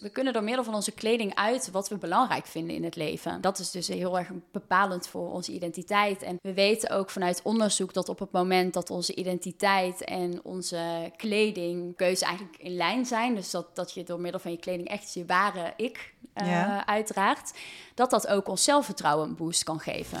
We kunnen door middel van onze kleding uit wat we belangrijk vinden in het leven. Dat is dus heel erg bepalend voor onze identiteit. En we weten ook vanuit onderzoek dat op het moment dat onze identiteit en onze kledingkeuze eigenlijk in lijn zijn, dus dat, dat je door middel van je kleding echt je ware ik uh, uitdraagt, dat dat ook ons zelfvertrouwen een boost kan geven.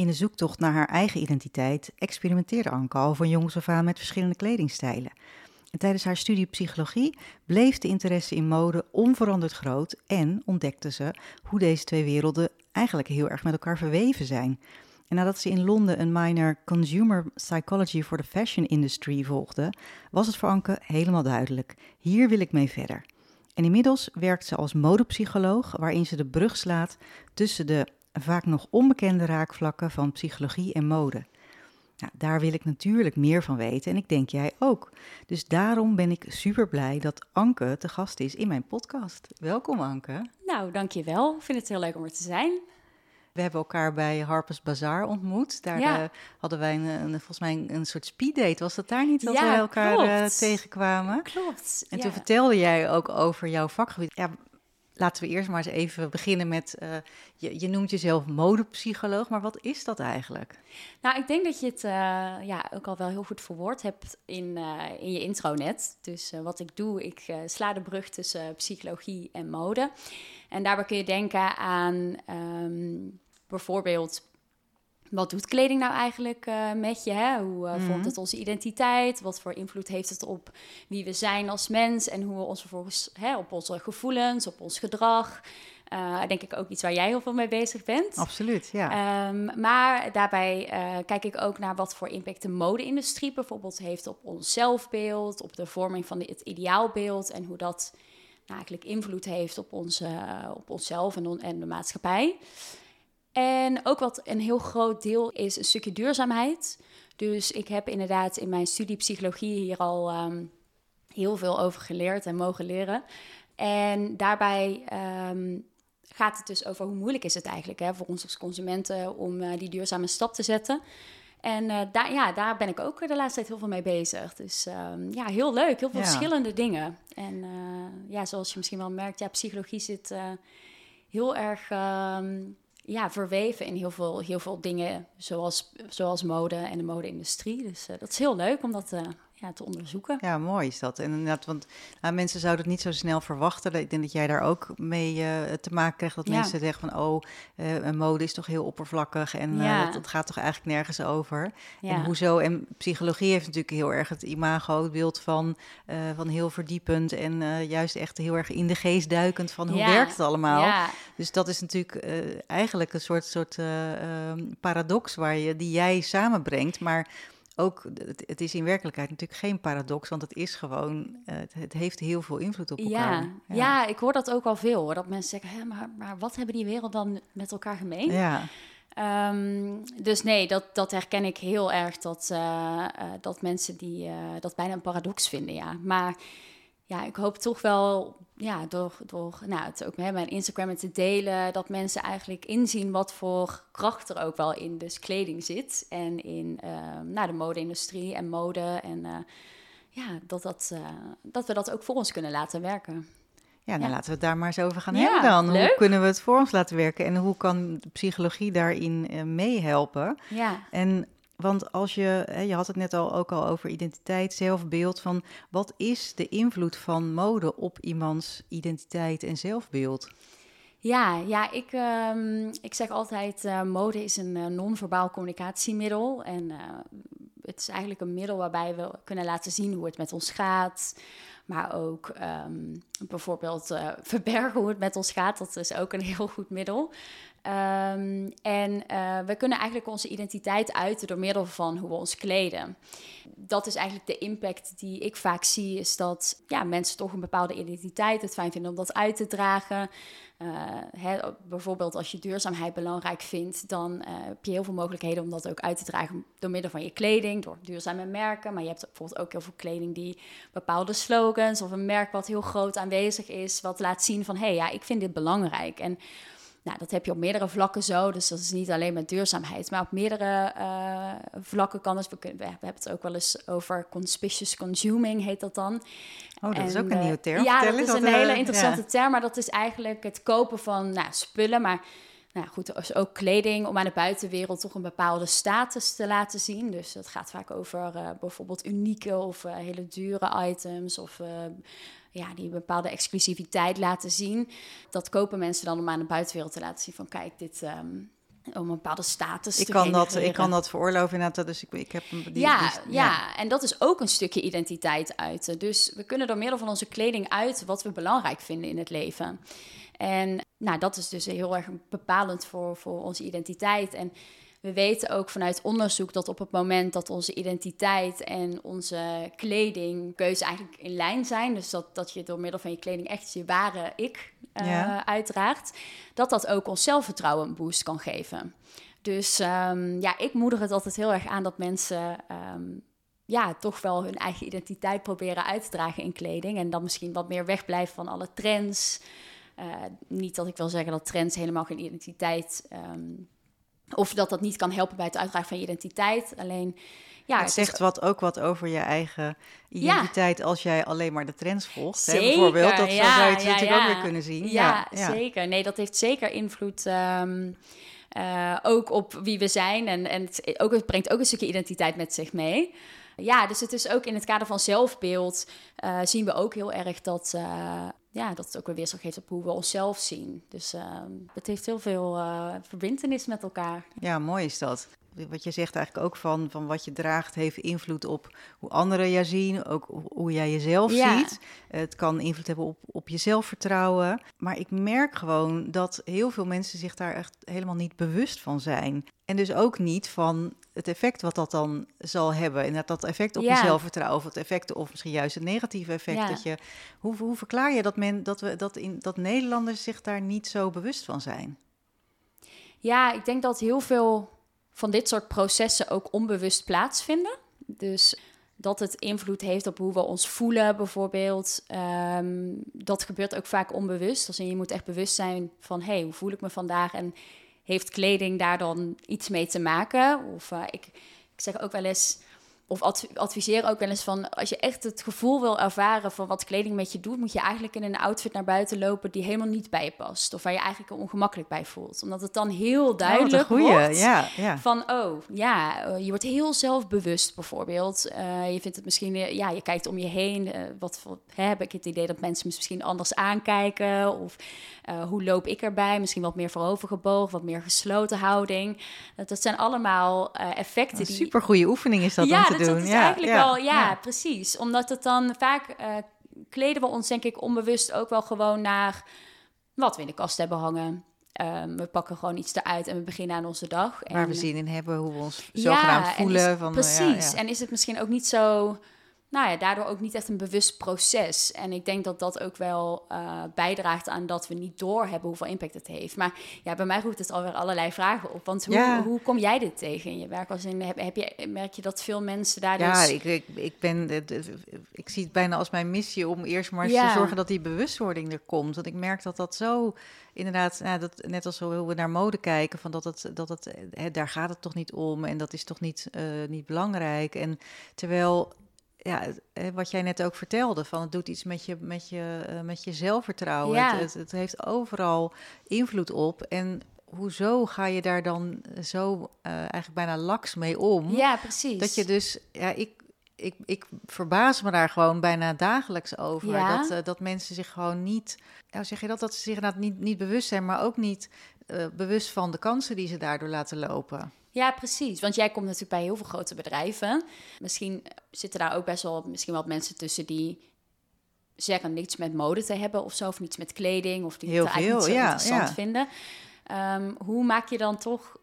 In de zoektocht naar haar eigen identiteit experimenteerde Anke al van jongs af aan met verschillende kledingstijlen. En tijdens haar studie psychologie bleef de interesse in mode onveranderd groot en ontdekte ze hoe deze twee werelden eigenlijk heel erg met elkaar verweven zijn. En nadat ze in Londen een minor Consumer Psychology for the Fashion Industry volgde, was het voor Anke helemaal duidelijk. Hier wil ik mee verder. En inmiddels werkt ze als modepsycholoog, waarin ze de brug slaat tussen de vaak nog onbekende raakvlakken van psychologie en mode. Nou, daar wil ik natuurlijk meer van weten en ik denk jij ook. Dus daarom ben ik super blij dat Anke te gast is in mijn podcast. Welkom Anke. Nou, dankjewel. Ik vind het heel leuk om er te zijn. We hebben elkaar bij Harper's Bazaar ontmoet. Daar eh, hadden wij een, een, volgens mij een, soort speeddate. Was dat daar niet dat ja, we elkaar uh, tegenkwamen? Klopt. En toen vertelde jij ook over jouw vakgebied. Ja, laten we eerst maar eens even beginnen met, uh, je, je, noemt jezelf modepsycholoog, maar wat is dat eigenlijk? Nou, ik denk dat je het uh, ja, ook al wel heel goed verwoord hebt in, uh, in je intro net. Dus wat ik doe, ik sla de brug tussen psychologie en mode. En daarbij kun je denken aan um, bijvoorbeeld wat doet kleding nou eigenlijk uh, met je? Hè? Hoe uh, vormt het onze identiteit? Wat voor invloed heeft het op wie we zijn als mens? En hoe we ons vervolgens hè, op onze gevoelens, op ons gedrag. Uh, denk ik ook iets waar jij heel veel mee bezig bent. Absoluut, ja. Um, maar daarbij kijk ik ook naar wat voor impact de mode-industrie bijvoorbeeld heeft op ons zelfbeeld, op de vorming van het ideaalbeeld en hoe dat nou, eigenlijk invloed heeft op, onze, op onszelf en, en de maatschappij. En ook wat een heel groot deel is een stukje duurzaamheid. Dus ik heb inderdaad in mijn studie psychologie hier al ehm, heel veel over geleerd en mogen leren. En daarbij ehm, gaat het dus over hoe moeilijk is het eigenlijk hè, voor ons als consumenten om uh, die duurzame stap te zetten. En uh, daar, ja, daar ben ik ook de laatste tijd heel veel mee bezig. Dus um, ja, heel leuk. Heel veel verschillende dingen. En uh, ja, zoals je misschien wel merkt, ja, psychologie zit heel erg ja, verweven in heel veel, heel veel dingen, zoals, zoals mode en de mode-industrie. Dus uh, dat is heel leuk om dat uh, ja, te onderzoeken. Ja, mooi is dat. En inderdaad, want nou, mensen zouden het niet zo snel verwachten. Ik denk dat jij daar ook mee uh, te maken krijgt. Dat mensen zeggen van, oh, een mode is toch heel oppervlakkig en dat, dat, gaat toch eigenlijk nergens over. En hoezo? En psychologie heeft natuurlijk heel erg het imago, het beeld van, van heel verdiepend en juist echt heel erg in de geest duikend van hoe werkt het allemaal. Dus dat is natuurlijk eigenlijk een soort, soort ehm, paradox waar je, die jij samenbrengt. Maar ook, het, is in werkelijkheid natuurlijk geen paradox, want het is gewoon, eh, het, het heeft heel veel invloed op elkaar. Ja, ja. ja, ik hoor dat ook al veel, hoor, dat mensen zeggen, Hé, maar, maar wat hebben die wereld dan met elkaar gemeen? Ja. Um, dus nee, dat, dat herken ik heel erg, dat, uh, uh, dat mensen die uh, dat bijna een paradox vinden, ja. Maar ja, ik hoop toch wel, ja, door, door nou, het ook met mijn Instagram te delen, dat mensen eigenlijk inzien wat voor kracht er ook wel in dus kleding zit. En in uh, nou, de mode-industrie en mode. En uh, ja, dat, dat, uh, dat we dat ook voor ons kunnen laten werken. Ja, nou laten we het daar maar eens over gaan hebben dan. Hoe kunnen we het voor ons laten werken en hoe kan de psychologie daarin meehelpen? Ja. En want als je, je had het net al ook al over identiteit, zelfbeeld, van wat is de invloed van mode op iemands identiteit en zelfbeeld? Ja, ja ik, um, ik zeg altijd, uh, mode is een uh, non-verbaal communicatiemiddel. En uh, het is eigenlijk een middel waarbij we kunnen laten zien hoe het met ons gaat. Maar ook ehm, bijvoorbeeld verbergen hoe het met ons gaat. Dat is ook een heel goed middel. Um, en uh, we kunnen eigenlijk onze identiteit uiten door middel van hoe we ons kleden. Dat is eigenlijk de impact die ik vaak zie, is dat ja, mensen toch een bepaalde identiteit het fijn vinden om dat uit te dragen. Uh, hè, bijvoorbeeld als je duurzaamheid belangrijk vindt, dan uh, heb je heel veel mogelijkheden om dat ook uit te dragen door middel van je kleding, door duurzame merken. Maar je hebt bijvoorbeeld ook heel veel kleding die bepaalde slogans of een merk wat heel groot aanwezig is, wat laat zien van hé, hey, ja, ik vind dit belangrijk. En nou, dat heb je op meerdere vlakken zo. Dus dat is niet alleen met duurzaamheid. Maar op meerdere uh, vlakken kan het. We, kunnen, we, hebben het ook wel eens over conspicuous consuming, heet dat dan. Oh, dat is ook een uh, nieuwe term. Ja, dat is een hele interessante ja. term. Maar dat is eigenlijk het kopen van nou, spullen. Maar nou goed, dus ook kleding om aan de buitenwereld toch een bepaalde status te laten zien. Dus dat gaat vaak over uh, bijvoorbeeld unieke of uh, hele dure items of uh, ja, die een bepaalde exclusiviteit laten zien. Dat kopen mensen dan om aan de buitenwereld te laten zien van kijk, dit... Um, om een bepaalde status ik te kan genereren. dat Ik kan dat veroorloven inderdaad, dus ik, ik heb... Die, ja, die, ja, ja, en dat is ook een stukje identiteit uiten. Dus we kunnen door middel van onze kleding uit wat we belangrijk vinden in het leven. En nou, dat is dus heel erg bepalend voor, voor onze identiteit. En we weten ook vanuit onderzoek dat op het moment dat onze identiteit en onze kledingkeuze eigenlijk in lijn zijn, dus dat, dat je door middel van je kleding echt je ware ik uh, ja. uitdraagt, dat dat ook ons zelfvertrouwen een boost kan geven. Dus um, ja, ik moedig het altijd heel erg aan dat mensen um, ja, toch wel hun eigen identiteit proberen uit te dragen in kleding. En dan misschien wat meer wegblijven van alle trends. Uh, niet dat ik wil zeggen dat trends helemaal geen identiteit. Um, of dat dat niet kan helpen bij het uitdragen van je identiteit. Alleen. Ja, het zegt wat, ook wat over je eigen identiteit ja. als jij alleen maar de trends volgt. Zeker, hè, bijvoorbeeld, dat ja, zo zou je het ja, natuurlijk ook weer kunnen zien. Ja, zeker. Nee, dat heeft zeker invloed. Um, uh, ook op wie we zijn. En, en het, ook, het brengt ook een stukje identiteit met zich mee. Ja, dus het is ook in het kader van zelfbeeld uh, zien we ook heel erg dat, uh, ja, dat het ook een weerslag geeft op hoe we onszelf zien. Dus uh, het heeft heel veel verbindenis met elkaar. Ja, mooi is dat. Wat je zegt eigenlijk ook van, van wat je draagt heeft invloed op hoe anderen jou zien, ook hoe jij jezelf ja. ziet. Het kan invloed hebben op, op je zelfvertrouwen. Maar ik merk gewoon dat heel veel mensen zich daar echt helemaal niet bewust van zijn. En dus ook niet van het effect wat dat dan zal hebben. En dat, dat effect op Ja. je zelfvertrouwen, of het effect, of misschien juist het negatieve effect. Ja. Dat je, hoe, hoe verklaar je dat, men, dat, we, dat, in, dat Nederlanders zich daar niet zo bewust van zijn? Ja, ik denk dat heel veel van dit soort processen ook onbewust plaatsvinden. Dus dat het invloed heeft op hoe we ons voelen, bijvoorbeeld. Ehm, dat gebeurt ook vaak onbewust. Dus je moet echt bewust zijn van, hé, hey, hoe voel ik me vandaag? En heeft kleding daar dan iets mee te maken? Of uh, ik, ik zeg ook wel eens, of adviseer ook wel eens van... als je echt het gevoel wil ervaren van wat kleding met je doet... moet je eigenlijk in een outfit naar buiten lopen die helemaal niet bij je past. Of waar je eigenlijk ongemakkelijk bij voelt. Omdat het dan heel duidelijk oh, wordt ja, ja. van... oh, ja, je wordt heel zelfbewust bijvoorbeeld. Uh, je vindt het misschien... ja, je kijkt om je heen. Uh, wat hè, heb ik het idee dat mensen misschien anders aankijken? Of uh, hoe loop ik erbij? Misschien wat meer voorovergebogen, wat meer gesloten houding. Dat, dat zijn allemaal effecten een die... Super goede oefening is dat ja, om te doen. dat is ja, eigenlijk wel... Ja, precies. Omdat het dan vaak... Uh, kleden we ons denk ik onbewust ook wel gewoon naar... wat we in de kast hebben hangen. Um, we pakken gewoon iets eruit en we beginnen aan onze dag. Waar en, we zin in hebben, hoe we ons zogenaamd ja, voelen. Is, van, precies. Ja, en is het misschien ook niet zo nou ja, daardoor ook niet echt een bewust proces. En ik denk dat dat ook wel uh, bijdraagt aan dat we niet doorhebben hoeveel impact het heeft. Maar ja, bij mij roept het alweer allerlei vragen op. Want hoe, ja. hoe kom jij dit tegen in je werk? Als in, heb, heb je, merk je dat veel mensen daar ja, dus... ik, ik, ik, ben, ik zie het bijna als mijn missie om eerst maar eens ja. te zorgen dat die bewustwording er komt. Want ik merk dat dat zo inderdaad, nou, dat, net als hoe we naar mode kijken, van dat het, dat het, hè, daar gaat het toch niet om en dat is toch niet, uh, niet belangrijk. En terwijl ja, wat jij net ook vertelde, van het doet iets met je, met je, uh, met je zelfvertrouwen. Ja. Het, het, het, heeft overal invloed op. En hoezo ga je daar dan zo uh, eigenlijk bijna laks mee om? Ja, precies. Dat je dus, ja, ik, ik, ik verbaas me daar gewoon bijna dagelijks over. Ja. Dat, uh, dat mensen zich gewoon niet, nou zeg je dat, dat ze zich inderdaad niet, niet bewust zijn, maar ook niet uh, bewust van de kansen die ze daardoor laten lopen. Ja, precies. Want jij komt natuurlijk bij heel veel grote bedrijven. Misschien zitten daar ook best wel misschien wat mensen tussen die zeggen niets met mode te hebben of zo, of niets met kleding, of die Heel het eigenlijk veel, niet zo ja, interessant ja. vinden. Ehm, hoe maak je dan toch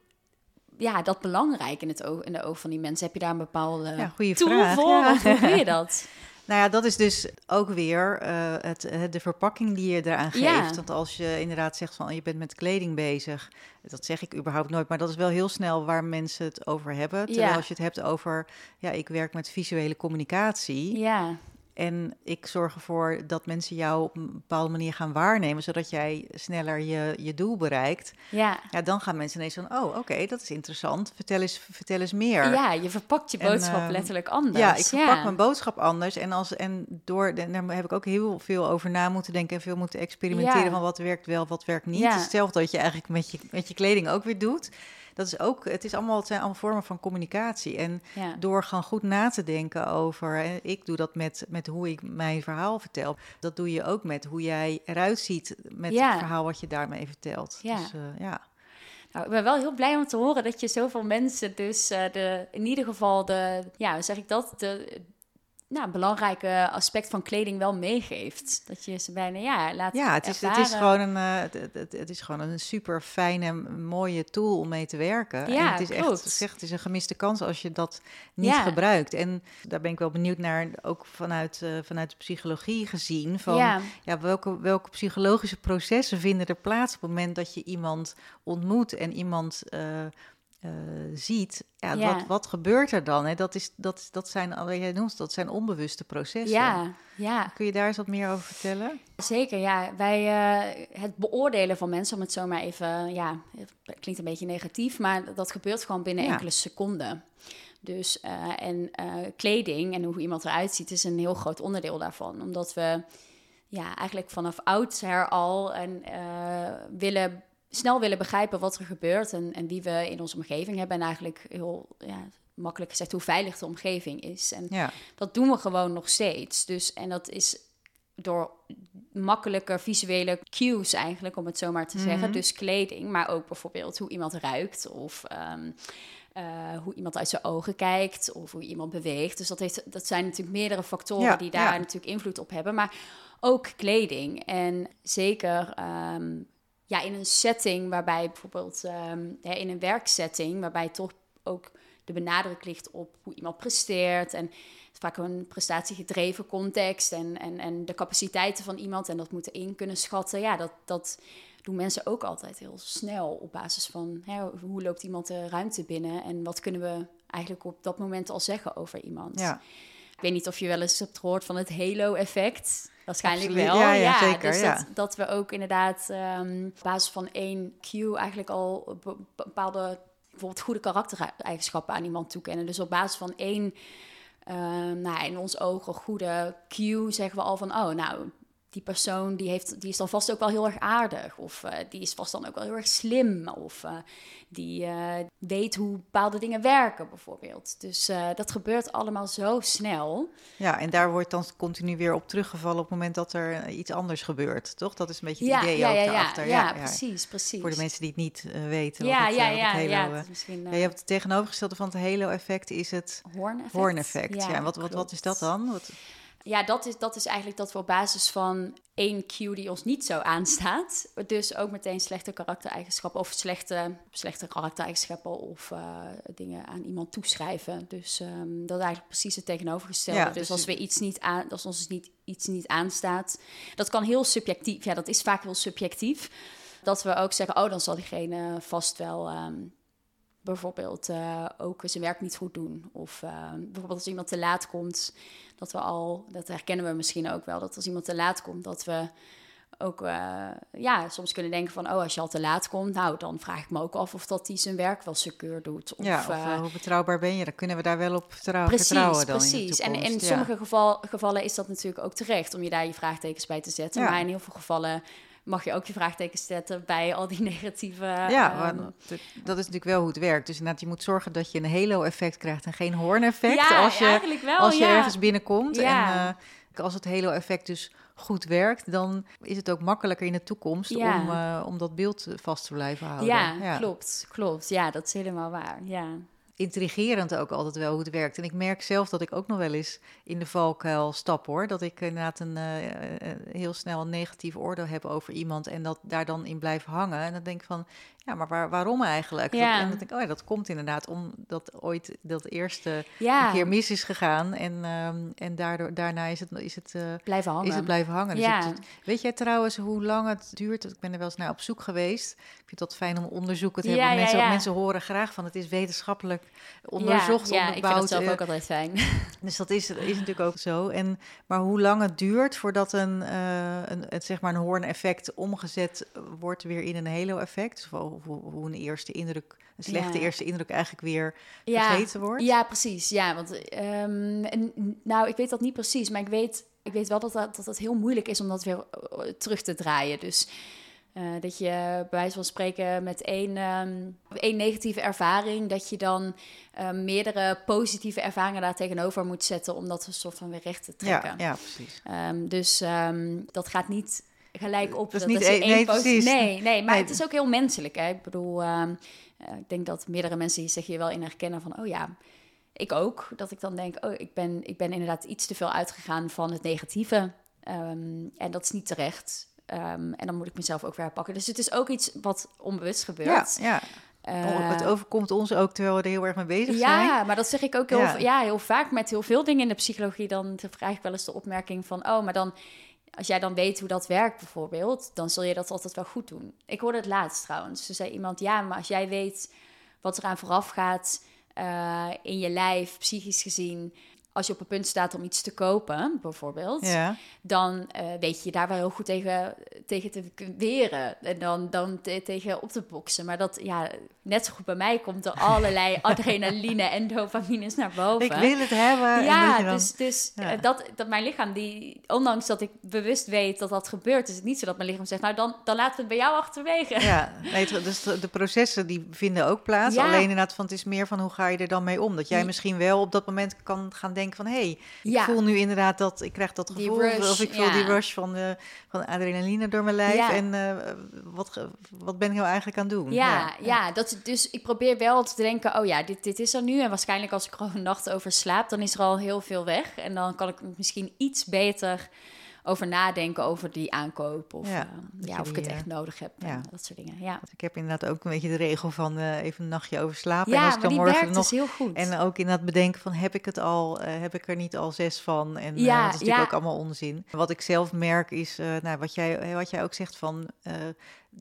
ja, dat belangrijk in, het oog, in de oog van die mensen? Heb je daar een bepaalde Ja, goede tool vraag. voor? Ja. Hoe doe je dat? Nou ja, dat is dus ook weer eh, het, het- de verpakking die je eraan geeft. Ja. Want als je inderdaad zegt van je bent met kleding bezig, dat zeg ik überhaupt nooit, maar dat is wel heel snel waar mensen het over hebben. Terwijl Ja. als je het hebt over, ja, ik werk met visuele communicatie Ja, en ik zorg ervoor dat mensen jou op een bepaalde manier gaan waarnemen, zodat jij sneller je, je doel bereikt. ja. Ja, dan gaan mensen ineens van, oh, oké, dat is interessant. Vertel eens, vertel eens meer. ja, je verpakt je En, boodschap ehm, letterlijk anders. Ja, ik verpak mijn boodschap anders. En, als, en door, en daar heb ik ook heel veel over na moeten denken en veel moeten experimenteren Ja. van wat werkt wel, wat werkt niet. Ja. Hetzelfde dat je eigenlijk met je, met je kleding ook weer doet. Dat is ook, het, is allemaal, het zijn allemaal vormen van communicatie. En Ja. door gewoon goed na te denken over, en ik doe dat met, met hoe ik mijn verhaal vertel. Dat doe je ook met hoe jij eruit ziet met Ja. het verhaal wat je daarmee vertelt. Ja. Dus, eh, ja. Nou, ik ben wel heel blij om te horen dat je zoveel mensen dus eh, de, in ieder geval de, ja, zeg ik dat, de nou, belangrijke aspect van kleding wel meegeeft. Dat je ze bijna, ja, laat Ja, het is, het is gewoon een, eh, het, het, is gewoon een super fijne, mooie tool om mee te werken. Ja, en het is echt, zeg, het is een gemiste kans als je dat niet Ja. gebruikt. En daar ben ik wel benieuwd naar, ook vanuit, eh, vanuit de psychologie gezien. Van, ja. ja, welke, welke psychologische processen vinden er plaats op het moment dat je iemand ontmoet en iemand eh, eh, ziet? Ja, Ja. Wat, wat gebeurt er dan? Hè? Dat, is, dat, dat zijn, jij noemt dat zijn onbewuste processen. ja, ja, Kun je daar eens wat meer over vertellen? zeker. Ja, wij eh, het beoordelen van mensen, om het zo maar even, ja, het klinkt een beetje negatief, maar dat gebeurt gewoon binnen Ja. enkele seconden. Dus eh, en kleding en hoe iemand eruit ziet is een heel groot onderdeel daarvan, omdat we ja, eigenlijk vanaf oudsher al en willen snel willen begrijpen wat er gebeurt en, en wie we in onze omgeving hebben en eigenlijk heel ja, makkelijk gezegd hoe veilig de omgeving is. En Ja. dat doen we gewoon nog steeds. Dus, en dat is door makkelijke visuele cues eigenlijk, om het zo maar te zeggen. Mhm. Dus kleding, maar ook bijvoorbeeld hoe iemand ruikt of ehm, eh, hoe iemand uit zijn ogen kijkt of hoe iemand beweegt. Dus dat, heeft, dat zijn natuurlijk meerdere factoren Ja, die daar ja. natuurlijk invloed op hebben. Maar ook kleding. En zeker ehm, ja, in een setting waarbij bijvoorbeeld ehm, hè, in een werksetting, waarbij toch ook de benadruk ligt op hoe iemand presteert. En vaak een prestatiegedreven context en, en, en de capaciteiten van iemand en dat moeten in kunnen schatten. Ja, dat, dat doen mensen ook altijd heel snel op basis van hè, hoe loopt iemand de ruimte binnen en wat kunnen we eigenlijk op dat moment al zeggen over iemand. Ja. Ik weet niet of je wel eens hebt gehoord van het halo-effect. Waarschijnlijk Absoluut. wel. Ja, ja, zeker, Dus ja. Dat, dat we ook inderdaad ehm, op basis van één cue eigenlijk al be- bepaalde bijvoorbeeld goede karaktereigenschappen aan iemand toekennen. Dus op basis van één, ehm, nou, in ons ogen goede cue zeggen we al van, oh, nou, die persoon die, heeft, die is dan vast ook wel heel erg aardig. Of eh, die is vast dan ook wel heel erg slim. Of eh, die eh, weet hoe bepaalde dingen werken, bijvoorbeeld. Dus dat gebeurt allemaal zo snel. Ja, en daar wordt dan continu weer op teruggevallen op het moment dat er iets anders gebeurt, toch? Dat is een beetje het Ja, idee ja, ook ja, ja, daarachter. ja, precies, precies. Voor de mensen die het niet weten. ja, het, ja, ja, het ja, halo, het is misschien ja, je hebt het tegenovergestelde van het halo-effect is het hoorneffect. Ja, en wat, wat, wat is dat dan? Wat, Ja, dat is, dat is eigenlijk dat we op basis van één cue die ons niet zo aanstaat, dus ook meteen slechte karaktereigenschappen of slechte, slechte karaktereigenschappen of eh, dingen aan iemand toeschrijven. Dus ehm, dat is eigenlijk precies het tegenovergestelde. Ja, dus, dus als, we iets niet aan, als ons niet, iets niet aanstaat, dat kan heel subjectief, ja, dat is vaak heel subjectief. Dat we ook zeggen, oh, dan zal diegene vast wel ehm, bijvoorbeeld eh, ook zijn werk niet goed doen. Of eh, bijvoorbeeld als iemand te laat komt, dat we al, dat herkennen we misschien ook wel, dat als iemand te laat komt, dat we ook eh, ja, soms kunnen denken van, oh, als je al te laat komt, nou, dan vraag ik me ook af of dat hij zijn werk wel secuur doet. Of, ja, of hoe betrouwbaar ben je? Dan kunnen we daar wel op vertrouwen, Precies, vertrouwen dan precies. En in. Ja. sommige geval, gevallen is dat natuurlijk ook terecht om je daar je vraagtekens bij te zetten. Ja. Maar in heel veel gevallen mag je ook je vraagtekens zetten bij al die negatieve. Ja, ehm, dat- is natuurlijk wel hoe het werkt. Dus inderdaad, je moet zorgen dat je een halo-effect krijgt en geen hoorn-effect. ja, als je, eigenlijk wel. als je ja. ergens binnenkomt. En, Als het halo-effect dus goed werkt, dan is het ook makkelijker in de toekomst om, uh, om dat beeld vast te blijven houden. Ja, ja, klopt, klopt. Ja, dat is helemaal waar. Ja intrigerend ook altijd wel hoe het werkt. En ik merk zelf dat ik ook nog wel eens in de valkuil stap hoor. Dat ik inderdaad een, uh, heel snel een negatief oordeel heb over iemand en dat daar dan in blijf hangen. En dan denk ik van, ja, maar waar, waarom eigenlijk? Ja. Dat, en dan denk ik, oh ja, dat komt inderdaad omdat ooit dat eerste ja. een keer mis is gegaan. En, um, en daardoor, daarna is het, is het, uh, blijven hangen. Is het blijven hangen. Dus het, weet jij trouwens hoe lang het duurt? Ik ben er wel eens naar op zoek geweest. Ik vind dat fijn om onderzoeken te hebben. Mensen, mensen horen graag van, het is wetenschappelijk onderzocht, ja, ja, ik vind dat zelf ook altijd fijn. Dus dat is, is natuurlijk ook zo. En, maar hoe lang het duurt voordat een, uh, een, het, zeg maar een hoorn-effect omgezet wordt weer in een halo-effect? Of hoe, hoe, een eerste indruk, een slechte eerste indruk eigenlijk weer vergeten wordt? Ja, precies. Ja, want um, nou, ik weet dat niet precies, maar ik weet, ik weet wel dat, dat, dat het heel moeilijk is om dat weer eh, terug te draaien. Dus uh, dat je bij wijze van spreken met één, um, één negatieve ervaring, dat je dan um, meerdere positieve ervaringen daar tegenover moet zetten om dat een soort van weer recht te trekken. Ja, ja precies. Um, dus dat gaat niet gelijk op. Dat is niet één, nee, precies. Nee, nee, maar het is ook heel menselijk. Hè? Ik bedoel, uh, ik denk dat meerdere mensen zich hier wel in herkennen van, oh ja, ik ook. Dat ik dan denk, oh, ik ben, ik ben inderdaad iets te veel uitgegaan van het negatieve. en dat is niet terecht. Um, en dan moet ik mezelf ook weer pakken. Dus het is ook iets wat onbewust gebeurt. Ja, ja. Uh, het overkomt ons ook terwijl we er heel erg mee bezig ja, zijn. Ja, maar dat zeg ik ook heel, ja. heel vaak met heel veel dingen in de psychologie. Dan vraag ik wel eens de opmerking van... oh, maar dan, als jij dan weet hoe dat werkt bijvoorbeeld... dan zul je dat altijd wel goed doen. Ik hoorde het laatst trouwens. Ze zei iemand, ja, maar als jij weet wat eraan vooraf gaat... Uh, in je lijf, psychisch gezien als je op een punt staat om iets te kopen, bijvoorbeeld, ja. dan uh, weet je daar wel heel goed tegen, tegen te weren. En dan, dan tegen op te boksen. Maar dat, ja, net zo goed bij mij komt er allerlei adrenaline en dopamines naar boven. Ik wil het hebben. Ja, dan, dus, dus ja. Uh, dat, dat mijn lichaam, die, ondanks dat ik bewust weet dat dat gebeurt, is het niet zo dat mijn lichaam zegt, nou dan, dan laten we het bij jou achterwege. Ja, nee, dus de processen die vinden ook plaats. Ja. Alleen inderdaad, van het is meer van hoe ga je er dan mee om? Dat jij misschien wel op dat moment kan gaan denken van... hé, hey, ik voel nu inderdaad dat ik krijg dat gevoel... Rush, of ik voel die rush van, uh, van adrenaline door mijn lijf... en uh, wat, wat ben ik nou eigenlijk aan het doen? Ja, ja, Dat, dus ik probeer wel te denken... oh ja, dit, dit is er nu. En waarschijnlijk als ik er een nacht over slaap... dan is er al heel veel weg. En dan kan ik misschien iets beter over nadenken over die aankoop. Of, ja, uh, ja of ik het echt nodig heb. Ja. dat soort dingen. Ja. ik heb inderdaad ook een beetje de regel van uh, even een nachtje over slapen. Ja, en als ik dan morgen werkt nog, dus heel goed. En ook in dat bedenken van heb ik het al, uh, heb ik er niet al zes van? En ja, dat is natuurlijk ook allemaal onzin. Wat ik zelf merk is, nou, wat, jij, wat jij ook zegt van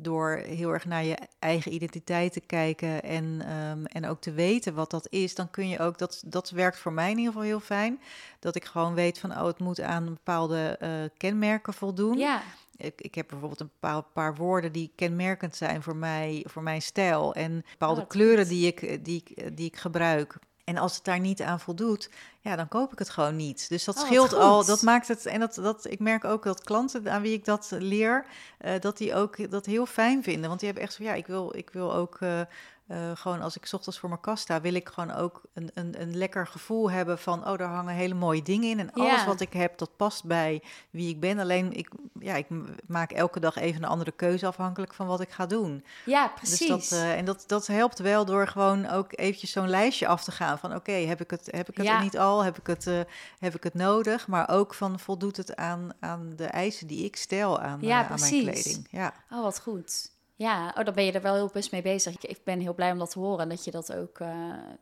door heel erg naar je eigen identiteit te kijken en, um, en ook te weten wat dat is, dan kun je ook, dat, dat werkt voor mij in ieder geval heel fijn, dat ik gewoon weet van, oh, het moet aan bepaalde uh, kenmerken voldoen. Ja. Ik, ik heb bijvoorbeeld een paar, paar woorden die kenmerkend zijn voor mij, voor mijn stijl en bepaalde oh, kleuren die ik, die, die ik gebruik. En als het daar niet aan voldoet, ja, dan koop ik het gewoon niet. Dus dat oh, scheelt al. Dat maakt het. En dat, dat, ik merk ook dat klanten aan wie ik dat leer, uh, dat die ook dat heel fijn vinden. Want die hebben echt zo, ja, ik wil, ik wil ook. Uh, uh, gewoon als ik ochtends voor mijn kast sta, wil ik gewoon ook een, een, een lekker gevoel hebben van, oh, daar hangen hele mooie dingen in. En alles wat ik heb, dat past bij wie ik ben. Alleen, ik, ja, ik maak elke dag even een andere keuze afhankelijk van wat ik ga doen. Ja, precies. Dus dat, uh, en dat, dat helpt wel door gewoon ook eventjes zo'n lijstje af te gaan van, oké, heb ik het, heb ik het niet al? Heb ik het, uh, heb ik het nodig? Maar ook van, voldoet het aan, aan de eisen die ik stel aan, ja, aan mijn kleding? Ja, Oh, wat goed. Ja, oh, dan ben je er wel heel best mee bezig. Ik ben heel blij om dat te horen. Dat je dat ook. Uh,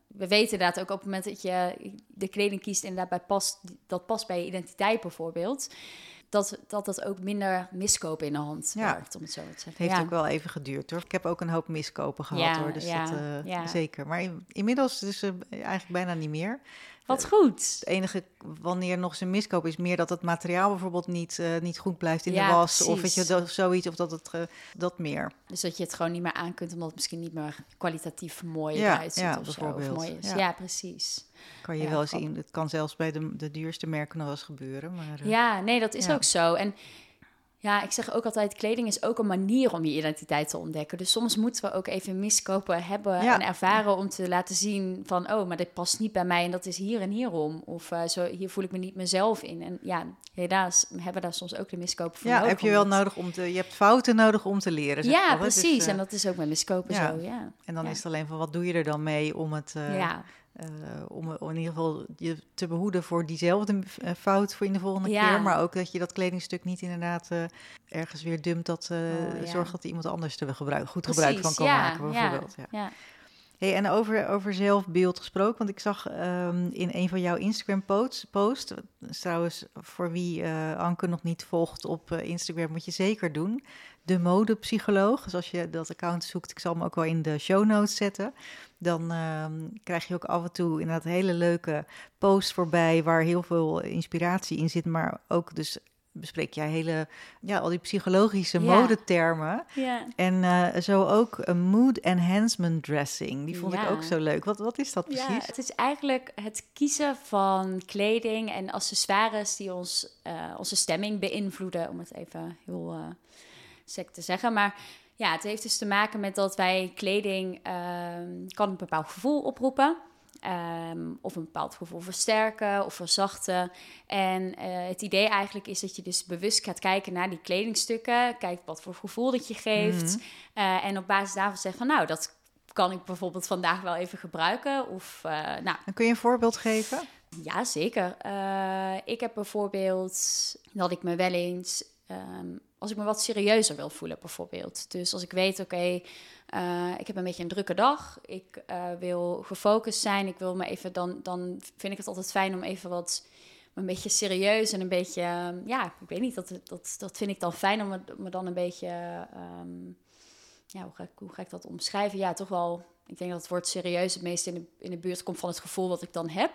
we weten inderdaad ook op het moment dat je de kleding kiest, inderdaad bij past, dat past bij je identiteit bijvoorbeeld. Dat, dat dat ook minder miskopen in de hand ja. werkt, om het zo te zeggen. Het heeft ook wel even geduurd hoor. Ik heb ook een hoop miskopen gehad ja, hoor. Dus dat, uh, zeker. Maar inmiddels dus uh, eigenlijk bijna niet meer. Wat goed. Het enige wanneer nog eens een miskoop is meer dat het materiaal bijvoorbeeld niet, uh, niet goed blijft in de was. Precies. Of weet je, dat, zoiets, of dat het uh, dat meer. Dus dat je het gewoon niet meer aan kunt, omdat het misschien niet meer kwalitatief mooi ja, eruit ziet ja, of. Zo, of mooi is. Ja. ja. precies. Kan je wel zien. Het kan zelfs bij de, de duurste merken nog wel eens gebeuren. Maar, uh, ja, nee, dat is ook zo. En ja, ik zeg ook altijd, kleding is ook een manier om je identiteit te ontdekken. Dus soms moeten we ook even miskopen hebben en ervaren om te laten zien van, oh, maar dit past niet bij mij en dat is hier en hierom. Of uh, zo, hier voel ik me niet mezelf in. En ja, helaas hebben we daar soms ook de miskopen voor Ja, heb je wel nodig om te, je hebt fouten nodig om te leren. ja, precies. Uh, en dat is ook met miskopen zo, ja. En dan is het alleen van, wat doe je er dan mee om het... Uh, ja uh, om, in ieder geval je te behoeden voor diezelfde uh, fout voor in de volgende keer. Maar ook dat je dat kledingstuk niet inderdaad uh, ergens weer dumpt. Dat oh, ja. zorgt dat iemand anders er gebruik, goed Precies, gebruik van kan ja, maken, bijvoorbeeld. Ja. En over, over zelfbeeld gesproken, want ik zag um, in een van jouw Instagram-posts, post, trouwens voor wie Anke nog niet volgt op Instagram, moet je zeker doen. De modepsycholoog, dus als je dat account zoekt, ik zal hem ook wel in de show notes zetten dan uh, krijg je ook af en toe inderdaad hele leuke posts voorbij waar heel veel inspiratie in zit, maar ook dus bespreek jij hele, ja, al die psychologische modetermen. Ja. En uh, zo ook een mood enhancement dressing. Die vond ik ook zo leuk. Wat, wat is dat precies? Ja, het is eigenlijk het kiezen van kleding en accessoires die ons, uh, onze stemming beïnvloeden, om het even heel uh, sec te zeggen. Maar ja, het heeft dus te maken met dat wij kleding um, kan een bepaald gevoel oproepen. Um, of een bepaald gevoel versterken of verzachten. En uh, het idee eigenlijk is dat je dus bewust gaat kijken naar die kledingstukken. Kijkt wat voor gevoel dat je geeft. Mm uh, en op basis daarvan zegt van nou, dat kan ik bijvoorbeeld vandaag wel even gebruiken. Of, uh, nou. En kun je een voorbeeld geven? Ja, zeker. ik heb bijvoorbeeld dat ik me wel eens um, als ik me wat serieuzer wil voelen, bijvoorbeeld. Dus als ik weet, oké, uh, ik heb een beetje een drukke dag, ik uh, wil gefocust zijn, ik wil me even, dan, dan vind ik het altijd fijn om even wat een beetje serieus en een beetje, um, ja, ik weet niet, dat, dat, dat vind ik dan fijn om me, dan een beetje, um, ja, hoe ga, ik, hoe ik dat omschrijven? Ja, toch wel, ik denk dat het woord serieus het meest in de, in de buurt komt van het gevoel wat ik dan heb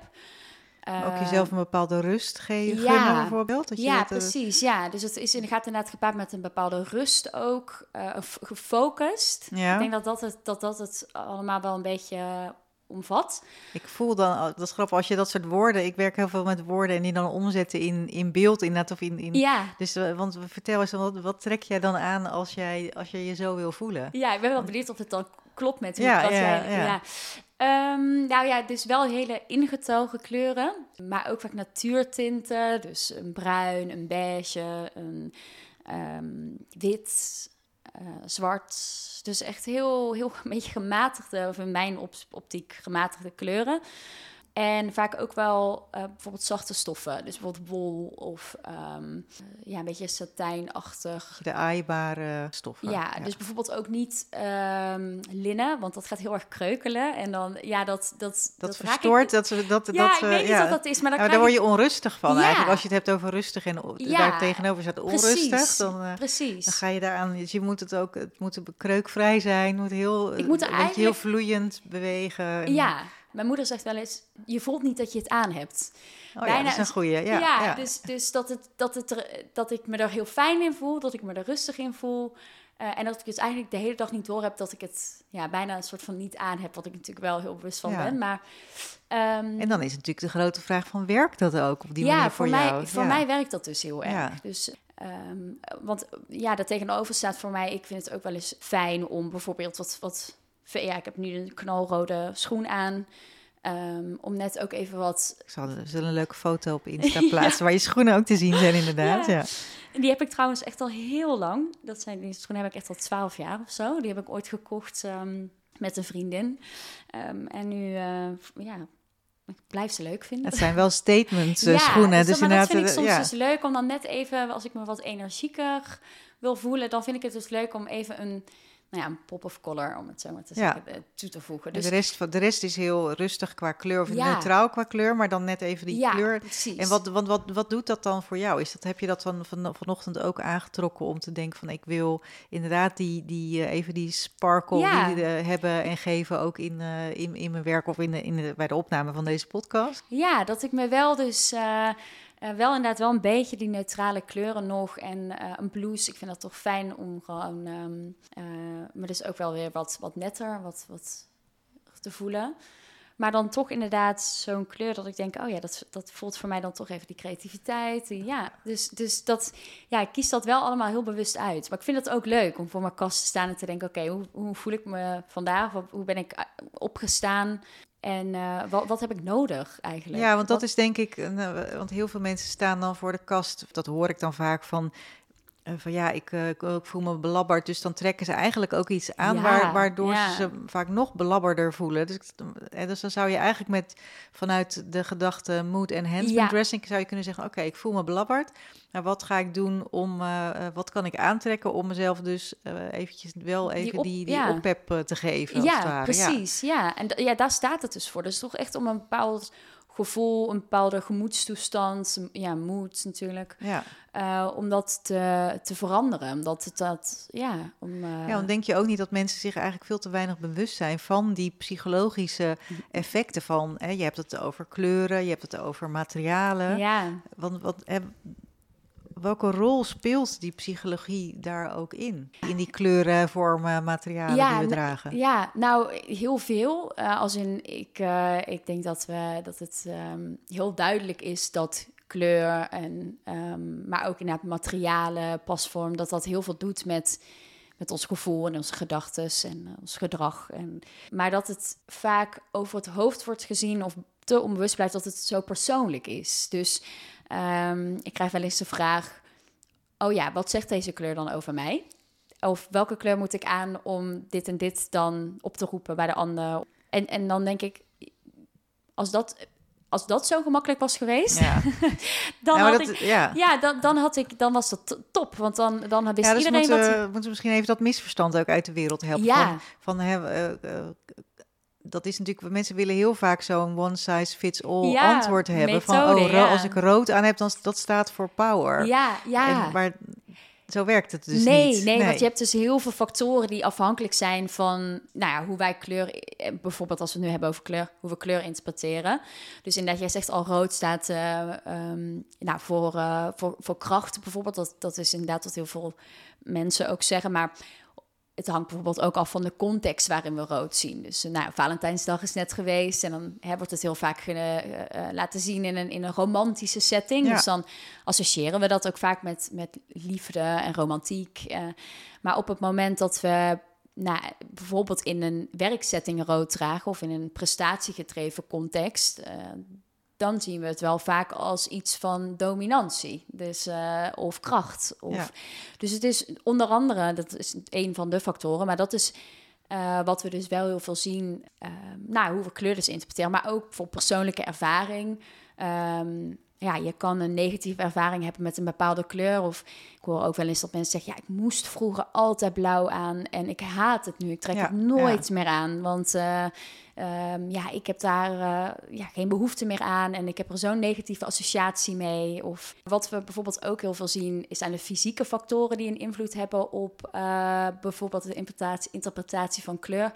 ook jezelf een bepaalde rust geven, ja, bijvoorbeeld? Dat je ja, eh, precies. Ja, dus het is, gaat inderdaad gepaard met een bepaalde rust ook, uh, gefocust. Ja. Ik denk dat dat, het, dat dat het allemaal wel een beetje omvat. Ik voel dan, oh, dat is grappig, als je dat soort woorden, ik werk heel veel met woorden en die dan omzetten in, in beeld inderdaad of in, in ja. Dus uh, want vertel eens, wat, wat trek jij dan aan als jij als je je zo wil voelen? Ja, ik ben wel benieuwd of het dan klopt met ja, wat ja, jij... Ja. Um, nou ja, dus wel hele ingetogen kleuren, maar ook vaak natuurtinten. Dus een bruin, een beige, een um, wit, uh, zwart. Dus echt heel, heel een beetje gematigde, of in mijn optiek gematigde kleuren. En vaak ook wel uh, bijvoorbeeld zachte stoffen. Dus bijvoorbeeld wol of um, ja, een beetje satijnachtig. De aaibare stoffen. Ja, dus bijvoorbeeld ook niet um, linnen, want dat gaat heel erg kreukelen. En dan, ja, dat... Dat, dat, dat verstoort, dat, dat, dat, ja, dat, ik weet niet ja. wat dat is, maar dan nou, daar word je onrustig van ja. eigenlijk. Als je het hebt over rustig en ja. daar tegenover staat onrustig, precies. dan, uh, precies. dan ga je daaraan... Dus je moet het ook, het moet kreukvrij zijn, moet heel, ik moet eigenlijk... heel vloeiend bewegen. En, ja, mijn moeder zegt wel eens, je voelt niet dat je het aan hebt. Oh Bijna, ja, dat is een goeie. Ja, ja, dus, dus dat, het, dat, het er, dat ik me er heel fijn in voel, dat ik me er rustig in voel. Uh, en dat ik dus eigenlijk de hele dag niet door heb dat ik het ja, bijna een soort van niet aan heb. Wat ik natuurlijk wel heel bewust van ben. Maar, um, en dan is natuurlijk de grote vraag van werkt dat ook op die manier voor, voor mij, jou? Voor mij werkt dat dus heel erg. Dus, um, want ja, daar tegenover staat voor mij, ik vind het ook wel eens fijn om bijvoorbeeld wat... wat ja, ik heb nu een knalrode schoen aan. Um, om net ook even wat. Ik zal, een leuke foto op Insta plaatsen waar je schoenen ook te zien zijn, inderdaad. ja. die heb ik trouwens echt al heel lang. Dat zijn die schoenen heb ik echt al twaalf jaar of zo. Die heb ik ooit gekocht um, met een vriendin. Um, en nu, uh, ja, ik blijf ze leuk vinden. Het zijn wel statements uh, ja, schoenen. Dus, dus maar dat vind ik soms ja. dus leuk om dan net even, als ik me wat energieker wil voelen, dan vind ik het dus leuk om even een nou ja, een pop of color, om het zo maar te zeggen, ja. toe te voegen. Dus de, rest, de rest is heel rustig qua kleur, of ja. neutraal qua kleur, maar dan net even die ja, kleur. Precies. En wat, wat, wat, wat doet dat dan voor jou? Is dat, heb je dat van, van, vanochtend ook aangetrokken om te denken van ik wil inderdaad die, die, uh, even die sparkle die, uh, hebben en geven ook in, uh, in, in mijn werk of in de, in de, bij de opname van deze podcast? Ja, dat ik me wel dus uh, wel inderdaad wel een beetje die neutrale kleuren nog. En uh, een blouse, ik vind dat toch fijn om gewoon... Um, uh, maar dus ook wel weer wat, wat netter, wat, wat te voelen. Maar dan toch inderdaad zo'n kleur dat ik denk, oh ja, dat, dat voelt voor mij dan toch even die creativiteit. Ja, dus, dus dat, ja, ik kies dat wel allemaal heel bewust uit. Maar ik vind het ook leuk om voor mijn kast te staan en te denken, oké, hoe, hoe voel ik me vandaag? Hoe ben ik opgestaan? En uh, wat, wat, heb ik nodig eigenlijk? Ja, want dat wat... is denk ik, want heel veel mensen staan dan voor de kast. Dat hoor ik dan vaak van van ja, ik, uh, ik, voel me belabberd. Dus dan trekken ze eigenlijk ook iets aan waar, waardoor ze ze vaak nog belabberder voelen. Dus, en dus dan zou je eigenlijk met vanuit de gedachte mood enhancement ja. dressing zou je kunnen zeggen: Oké, ik voel me belabberd. Nou, wat ga ik doen om, uh, wat kan ik aantrekken om mezelf dus uh, eventjes wel even die, op, die, die te geven? Ja, precies. Ja. en ja, daar staat het dus voor. Dus toch echt om een bepaald gevoel, een bepaalde gemoedstoestand, ja, moed natuurlijk. Ja. Uh, om dat te, te veranderen. Omdat het dat, ja. Om, uh... Ja, dan denk je ook niet dat mensen zich eigenlijk veel te weinig bewust zijn van die psychologische effecten van. Hè, je hebt het over kleuren, je hebt het over materialen. Ja. Want wat, welke rol speelt die psychologie daar ook in? In die kleuren, vormen, materialen die we dragen? Ja, nou, heel veel. Uh, als in, ik, uh, ik denk dat, we, dat het um, heel duidelijk is dat kleur en, um, maar ook inderdaad materialen, pasvorm, dat dat heel veel doet met met ons gevoel en onze gedachten en uh, ons gedrag. En, maar dat het vaak over het hoofd wordt gezien of te onbewust blijft dat het zo persoonlijk is. Dus Um, ik krijg wel eens de vraag: Oh ja, wat zegt deze kleur dan over mij? Of welke kleur moet ik aan om dit en dit dan op te roepen bij de ander? En, en dan denk ik, als dat, als dat zo gemakkelijk was geweest, ja. dan, had ik, ja. ja dan, dan, had ik, dan was dat top. Want dan, dan wist ja, dus iedereen moeten, dat... moeten misschien even dat misverstand ook uit de wereld helpen. Ja. Van, van uh, uh, dat is natuurlijk, mensen willen heel vaak zo'n one size fits all antwoord hebben. van oh, als ik rood aan heb, dan dat staat voor power. Ja, ja. En, maar zo werkt het dus nee, niet. Nee, nee, want je hebt dus heel veel factoren die afhankelijk zijn van nou ja, hoe wij kleur, eh, bijvoorbeeld als we het nu hebben over kleur, hoe we kleur interpreteren. Dus inderdaad, jij zegt al rood staat uh, um, nou, voor, uh, voor, voor kracht bijvoorbeeld. Dat, dat is inderdaad wat heel veel mensen ook zeggen. Maar het hangt bijvoorbeeld ook af van de context waarin we rood zien. Dus uh, nou, Valentijnsdag is net geweest en dan hè, wordt het heel vaak uh, laten zien in een, in een romantische setting. Dus dan associëren we dat ook vaak met, met liefde en romantiek. maar op het moment dat we nou, bijvoorbeeld in een werksetting rood dragen of in een prestatiegedreven context, dan zien we het wel vaak als iets van dominantie. Dus, uh, of kracht. Of, Dus het is onder andere, dat is een van de factoren, maar dat is uh, wat we dus wel heel veel zien. Uh, nou, hoe we kleur dus interpreteren, maar ook voor persoonlijke ervaring. Um, ja, je kan een negatieve ervaring hebben met een bepaalde kleur. Of ik hoor ook wel eens dat mensen zeggen: Ja, ik moest vroeger altijd blauw aan en ik haat het nu. Ik trek het nooit meer aan. Want uh, um, ja, ik heb daar uh, ja, geen behoefte meer aan en ik heb er zo'n negatieve associatie mee. Of wat we bijvoorbeeld ook heel veel zien, is aan de fysieke factoren die een invloed hebben op uh, bijvoorbeeld de interpretatie, interpretatie van kleur.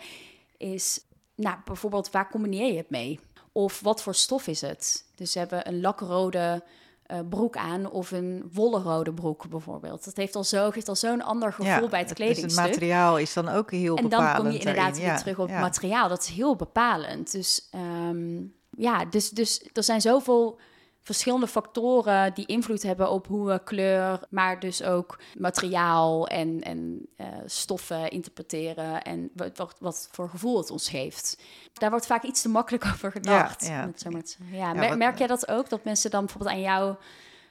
Is nou, bijvoorbeeld waar combineer je het mee? Of wat voor stof is het? Dus ze hebben een lakrode uh, broek aan of een wollen rode broek bijvoorbeeld. Dat heeft al zo, geeft al zo'n ander gevoel bij het kledingstuk. Dus het materiaal is dan ook heel en bepalend. En dan kom je inderdaad weer terug op materiaal. Dat is heel bepalend. Dus um, ja, dus, dus er zijn zoveel verschillende factoren die invloed hebben op hoe we kleur, maar dus ook materiaal en, en uh, stoffen interpreteren en wat, wat, voor gevoel het ons geeft. Daar wordt vaak iets te makkelijk over gedacht. Ja, ja. ja, ja merk jij dat ook? Dat mensen dan bijvoorbeeld aan jou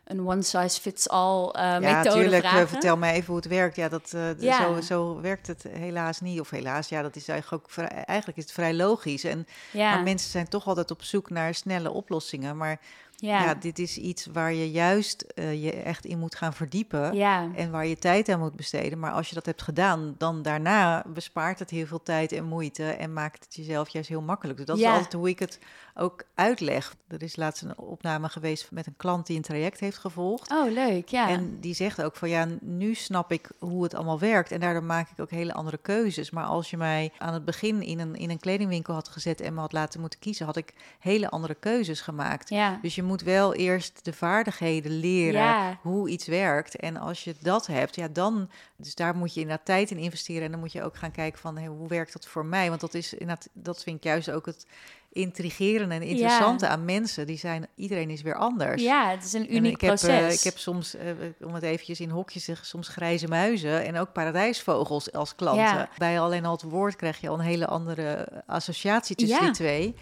een one-size-fits-all uh, ja, methode tuurlijk, vragen? vertel mij even hoe het werkt. Ja, dat, uh, ja. Zo, zo werkt het helaas niet. Of helaas, ja, dat is eigenlijk ook vrij, eigenlijk is het vrij logisch. En ja. maar mensen zijn toch altijd op zoek naar snelle oplossingen. Maar ja. dit is iets waar je juist uh, je echt in moet gaan verdiepen. Ja. En waar je tijd aan moet besteden. Maar als je dat hebt gedaan, dan daarna bespaart het heel veel tijd en moeite. En maakt het jezelf juist heel makkelijk. Dus dat is altijd hoe ik het ook uitleg. Er is laatst een opname geweest met een klant die een traject heeft gevolgd. Oh, leuk, ja. En die zegt ook van ja, nu snap ik hoe het allemaal werkt. En daardoor maak ik ook hele andere keuzes. Maar als je mij aan het begin in een, in een kledingwinkel had gezet en me had laten moeten kiezen, had ik hele andere keuzes gemaakt. Ja. Dus je moet wel eerst de vaardigheden leren hoe iets werkt. En als je dat hebt, ja, dan. Dus daar moet je inderdaad tijd in investeren. En dan moet je ook gaan kijken van hey, hoe werkt dat voor mij? Want dat is inderdaad, dat vind ik juist ook het intrigerende en interessante aan mensen. Die zijn, iedereen is weer anders. Ja, het is een uniek ik proces. Heb, uh, ik heb soms, uh, om het eventjes in hokjes te zeggen, soms grijze muizen en ook paradijsvogels als klanten. Ja. Bij alleen al het woord krijg je al een hele andere associatie tussen Ja. die twee.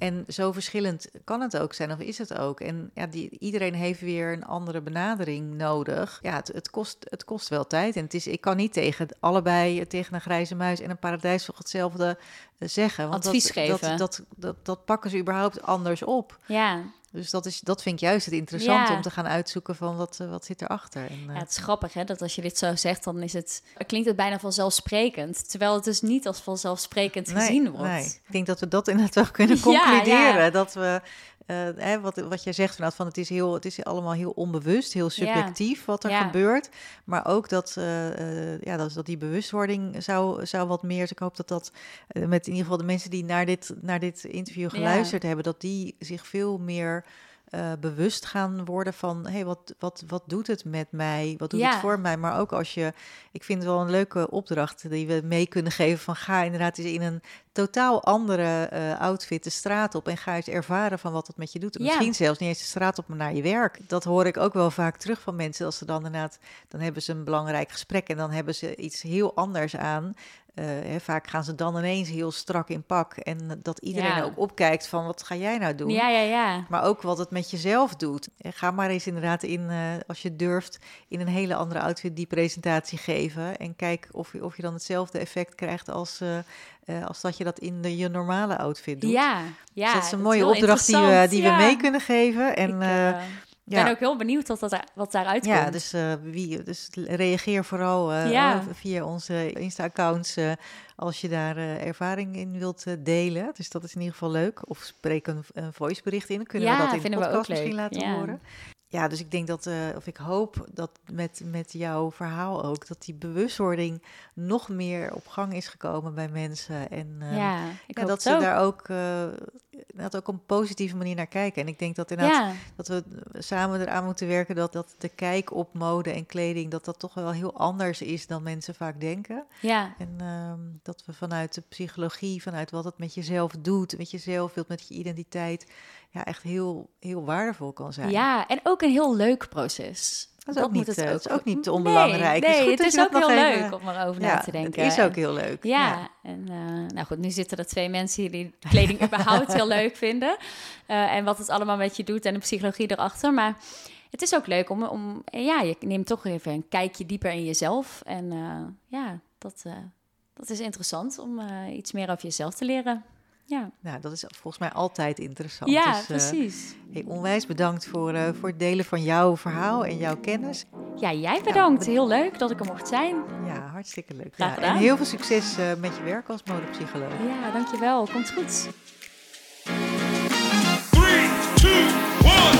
En zo verschillend kan het ook zijn, of is het ook? En ja, die, iedereen heeft weer een andere benadering nodig. Ja, het, het, kost, het kost wel tijd. En het is, ik kan niet tegen allebei, tegen een grijze muis en een paradijsvogel hetzelfde eh, zeggen. Want Advies dat, geven. Dat, dat, dat, dat pakken ze überhaupt anders op. Ja. Dus dat, is, dat vind ik juist het interessante Ja. om te gaan uitzoeken van wat, eh, wat zit erachter. En, eh, Ja, het is grappig hè, dat als je dit zo zegt, dan is het, klinkt het bijna vanzelfsprekend. Terwijl het dus niet als vanzelfsprekend nee, gezien wordt. nee. Ik denk dat we dat inderdaad wel kunnen concluderen. ja. Dat we, hè, wat, wat jij zegt, vanuit van het is, heel, het is allemaal heel onbewust, heel subjectief wat er Ja. gebeurt. Maar ook dat, eh, eh, ja, dat, dat die bewustwording zou, zou wat meer. Dus ik hoop dat dat met in ieder geval de mensen die naar dit, naar dit interview Ja. geluisterd hebben, dat die zich veel meer. bewust gaan worden van hey, wat, wat, wat doet het met mij? Wat doet Ja. het voor mij? Maar ook als je, ik vind het wel een leuke opdracht die we mee kunnen geven van ga inderdaad eens in een totaal andere eh, outfit de straat op en ga eens ervaren van wat dat met je doet. Ja. Misschien zelfs niet eens de straat op, maar naar je werk. Dat hoor ik ook wel vaak terug van mensen als ze dan inderdaad, dan hebben ze een belangrijk gesprek en dan hebben ze iets heel anders aan. Eh, hè, vaak gaan ze dan ineens heel strak in pak en dat iedereen Ja. ook opkijkt van wat ga jij nou doen? Ja, ja, ja. Maar ook wat het met jezelf doet. Eh, Ga maar eens inderdaad in, als je durft, in een hele andere outfit die presentatie geven. En kijk of je, of je dan hetzelfde effect krijgt als, als dat je dat in de, je normale outfit doet. Ja, ja. dus dat is een mooie opdracht die we, die Ja. we mee kunnen geven. En Ik eh, eh, ja. ben ook heel benieuwd wat, dat, wat daaruit ja, komt. dus, eh, wie, dus reageer vooral Ja. via onze Insta-accounts als je daar ervaring in wilt delen. Dus dat is in ieder geval leuk. Of spreek een, een voicebericht in. Dan kunnen Ja, we dat in de podcast misschien laten Ja. horen. Ja, dus ik denk dat, eh, of ik hoop dat met, met jouw verhaal ook, dat die bewustwording nog meer op gang is gekomen bij mensen. En eh, ja, ik ja, hoop dat ze ook. daar ook, eh, dat ook op een positieve manier naar kijken. En ik denk dat inderdaad Ja, dat we samen eraan moeten werken dat, dat de kijk op mode en kleding, dat dat toch wel heel anders is dan mensen vaak denken. ja, En ehm, dat we vanuit de psychologie, vanuit wat het met jezelf doet, met jezelf wilt, met je identiteit, ja, echt heel, heel waardevol kan zijn. ja, en ook een heel leuk proces. Dat is ook niet, eh, dat is ook niet Nee, onbelangrijk. Nee, Het is het ook heel even- leuk om erover ja, na te denken. het is ook heel leuk. Ja, en eh, nou goed, nu zitten er twee mensen die kleding überhaupt heel leuk vinden. Eh, en wat het allemaal met je doet en de psychologie erachter. Maar het is ook leuk om, om ja, je neemt toch even een kijkje dieper in jezelf. En ja, dat, dat is interessant om iets meer over jezelf te leren. Ja, Nou, dat is volgens mij altijd interessant. ja Dus, eh, precies. hey, onwijs bedankt voor, eh, voor het delen van jouw verhaal en jouw kennis. Ja, jij bedankt. Heel leuk dat ik er mocht zijn. Ja, hartstikke leuk. Graag Ja, gedaan. en heel veel succes eh, met je werk als modepsycholoog. Ja, dankjewel. Komt goed. Three, two, one, yeah!